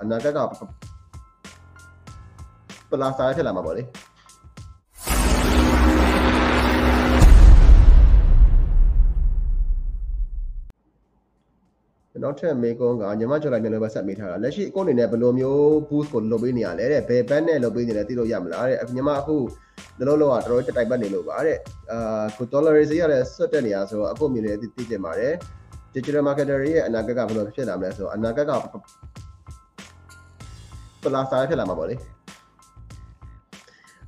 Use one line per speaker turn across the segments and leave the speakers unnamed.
အနာဂတ်ကပလာစာဖြစ်လာမှာပေါ့လေနောက်ထပ်မေကွန်ကညီမကျော်လိုက်မျိုးလည်းပဲဆက်မိထားတာလက်ရှိအကောင့်အနေနဲ့ဘယ်လိုမျိုး boost ကိုလုပ်ပေးနေရလဲတဲ့ဘယ်ဘက်နဲ့လုပ်ပေးနေလဲသိလို့ရမလားတဲ့ညီမအခုဒီလိုလောကတော်တော်တိုက်ပတ်နေလို့ပါတဲ့အာကို dollar rate ရတဲ့ဆွတ်တက်နေရဆိုတော့အခုမြင်နေသိသိကျင်ပါတယ် digital marketer ရဲ့အနာဂတ်ကဘယ်လိုဖြစ်လာမလဲဆိုတော့အနာဂတ်က ပလာစာဖြစ်လာမှာပေါ့လေ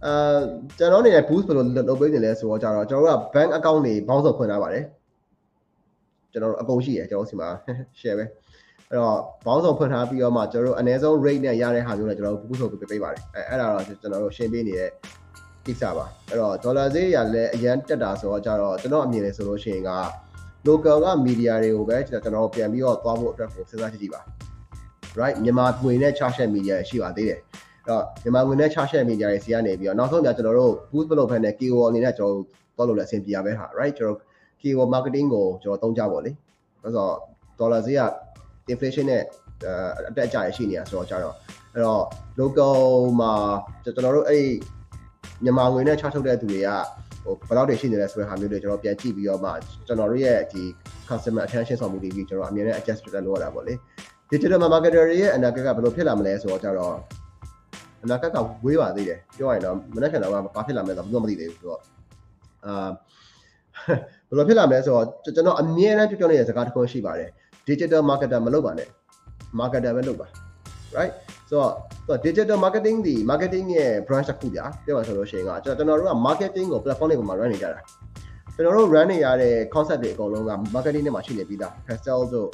အာကျွန်တော်အနေနဲ့ boost ဘယ်လိုလုပ်ပေးနေလဲဆိုတော့ကြတော့ကျွန်တော်တို့က bank account တွေဘောင်းစုံဖွင့်ထားပါတယ်ကျွန်တော်တို့အကုန်ရှိရကျွန်တော်စီမှာ share ပဲအဲ့တော့ဘောင်းစုံဖွင့်ထားပြီးတော့မှကျွန်တော်တို့အနည်းဆုံး rate နဲ့ရတဲ့ဟာမျိုးနဲ့ကျွန်တော်တို့ boost လုပ်ပေးပေးပါတယ်အဲအဲ့ဒါတော့ကျွန်တော်တို့ရှင်းပေးနေတဲ့ကိစ္စပါအဲ့တော့ dollar ဈေးရလည်းအရန်တက်တာဆိုတော့ကြတော့ကျွန်တော်အမြင်လေဆိုလို့ရှိရင်က local က media တွေကိုပဲကျွန်တော်တို့ပြန်ပြီးတော့သွားဖို့အတွက်ကိုစဉ်းစားကြည့်ကြည့်ပါ right မြန်မာငွေနဲ့ charge media ရှိပါသေးတယ်အဲ့တော့မြန်မာငွေနဲ့ charge media တွေစီကနေပြီးတော့နောက်ဆုံးပြကျွန်တော်တို့ boost မလုပ်ဖက်နဲ့ KO အနေနဲ့ကျွန်တော်တို့သွားလို့လည်းအဆင်ပြေရပဲဟာ right ကျွန်တော် KO marketing ကိုကျွန်တော်သုံးကြပါလေဆိုတော့ dollar ဈေးက inflation နဲ့အတက်အကျရရှိနေတာဆိုတော့ကြတော့အဲ့တော့ local မှာကျွန်တော်တို့အဲ့ဒီမြန်မာငွေနဲ့ charge ထုတ်တဲ့သူတွေကဟိုဘယ်လောက်တွေရှိနေလဲဆိုတဲ့ဟာမျိုးတွေကျွန်တော်ပြန်ကြည့်ပြီးတော့မှကျွန်တော်တို့ရဲ့ဒီ customer attention ဆောင်မှုတွေပြီးကျွန်တော်အမြင်နဲ့ adjust လုပ်ရတာပေါ့လေ digital marketer တွေရဲ့အနာဂတ်ကဘယ်လိုဖြစ်လာမလဲဆိုတော့ကြတော့အနာဂတ်ကဝေးပါသေးတယ်ပြောရရင်တော့မနေ့ကတော့ဘာဖြစ်လာမလဲဆိုတော့ဘယ်မှမသိသေးဘူးဆိုတော့အာဘယ်လိုဖြစ်လာမလဲဆိုတော့ကျွန်တော်အမြဲတမ်းပြောနေတဲ့စကားတစ်ခုရှိပါတယ် digital marketer မလုပ်ပါနဲ့ marketer ပဲလုပ်ပါ right ဆိုတော့ digital marketing ဒီ marketing ရဲ့ branch တစ်ခုပြပြောမှဆိုလို့ရှိရင်ကကျွန်တော်တို့က marketing ကို platform တွေပေါ်မှာ run နေကြတာကျွန်တော်တို့ run နေရတဲ့ concept တွေအကုန်လုံးက marketing တွေမှာရှိနေပြီးသား pastel တို့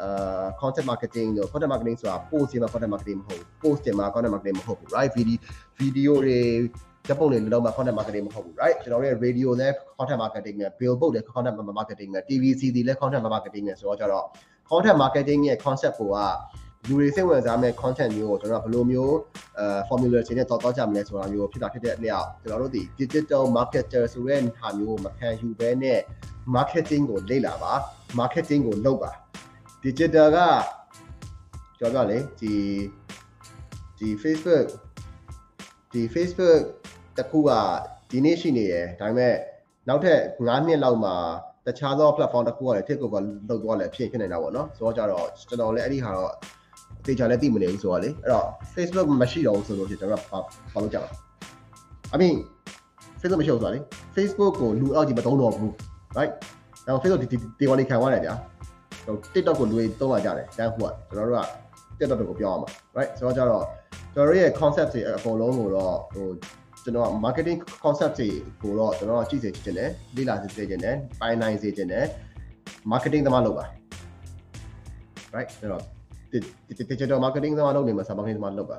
အာ content marketing တို့ content marketing ဆိုတာ post တွေမှာ content marketing မဟုတ်ဘူး post တွေမှာ content marketing မဟုတ်ဘူး right video video တွေဓာတ်ပုံတွေလုံးမှာ content marketing မဟုတ်ဘူး right ကျွန်တော်တို့ရဲ့ radio လည်း content marketing နဲ့ billboard လည်း content marketing နဲ့ TVC တွေလည်း content marketing နဲ့ဆိုတော့ကြတော့ content marketing ရဲ့ concept ကိုကလူတွေစိတ်ဝင်စားမဲ့ content မျိုးကိုကျွန်တော်တို့ဘယ်လိုမျိုးအဲ formula တွေနဲ့တော်တော်ကြမလဲဆိုတာမျိုးဖြစ်တာဖြစ်တဲ့အလျောက်ကျွန်တော်တို့ဒီ digital marketer ဆိုတဲ့ဟာမျိုးမခံယူဘဲနဲ့ marketing ကိုလေ့လာပါ marketing ကိုလုပ်ပါ digital ကကြောက်ကြလေဒီဒီ Facebook ဒီ Facebook တခုကဒီနေ့ရှိနေတယ်ဒါပေမဲ့နောက်ထပ်9နှစ်လောက်မှာတခြားသော platform တစ်ခုကလည်း take over လုပ်သွားလည်းဖြစ်ဖြစ်နေတာပေါ့နော်ဆိုတော့ကြတော့ကျွန်တော်လည်းအဲ့ဒီဟာတော့အသေးချာလည်းသိမနေဘူးဆိုတော့လေအဲ့တော့ Facebook မရှိတော့ဘူးဆိုလို့ရှိရင်ကျွန်တော်ကဘာလုပ်ကြမှာ I mean Facebook မရှိဘူးဆိုတာလေ Facebook ကိုလူအောက်ကြီးမသုံးတော့ဘူး right ဒါပေမဲ့ Facebook ဒီဒီဝါလီခံသွားတယ်ဗျာဟို TikTok ကိုလူတွေသုံးလာကြတယ်တန်းဟိုကကျွန်တော်တို့က TikTok ကိုပြောအောင်ပါ right ဆိုတော့ကြတော့ကျွန်တော်တို့ရဲ့ concept တွေအကုန်လုံးကိုတော့ဟိုကျွန်တော် marketing concept တွေကိုတော့ကျွန်တော်ကြည့်စေချင်တယ်လေ့လာစေချင်တယ်ပိုင်နိုင်စေချင်တယ် marketing သမားလုပ်ပါ right အဲ့တော့ digital marketing သမားလုပ်နေမှာစာ marketing သမားလုပ်ပါ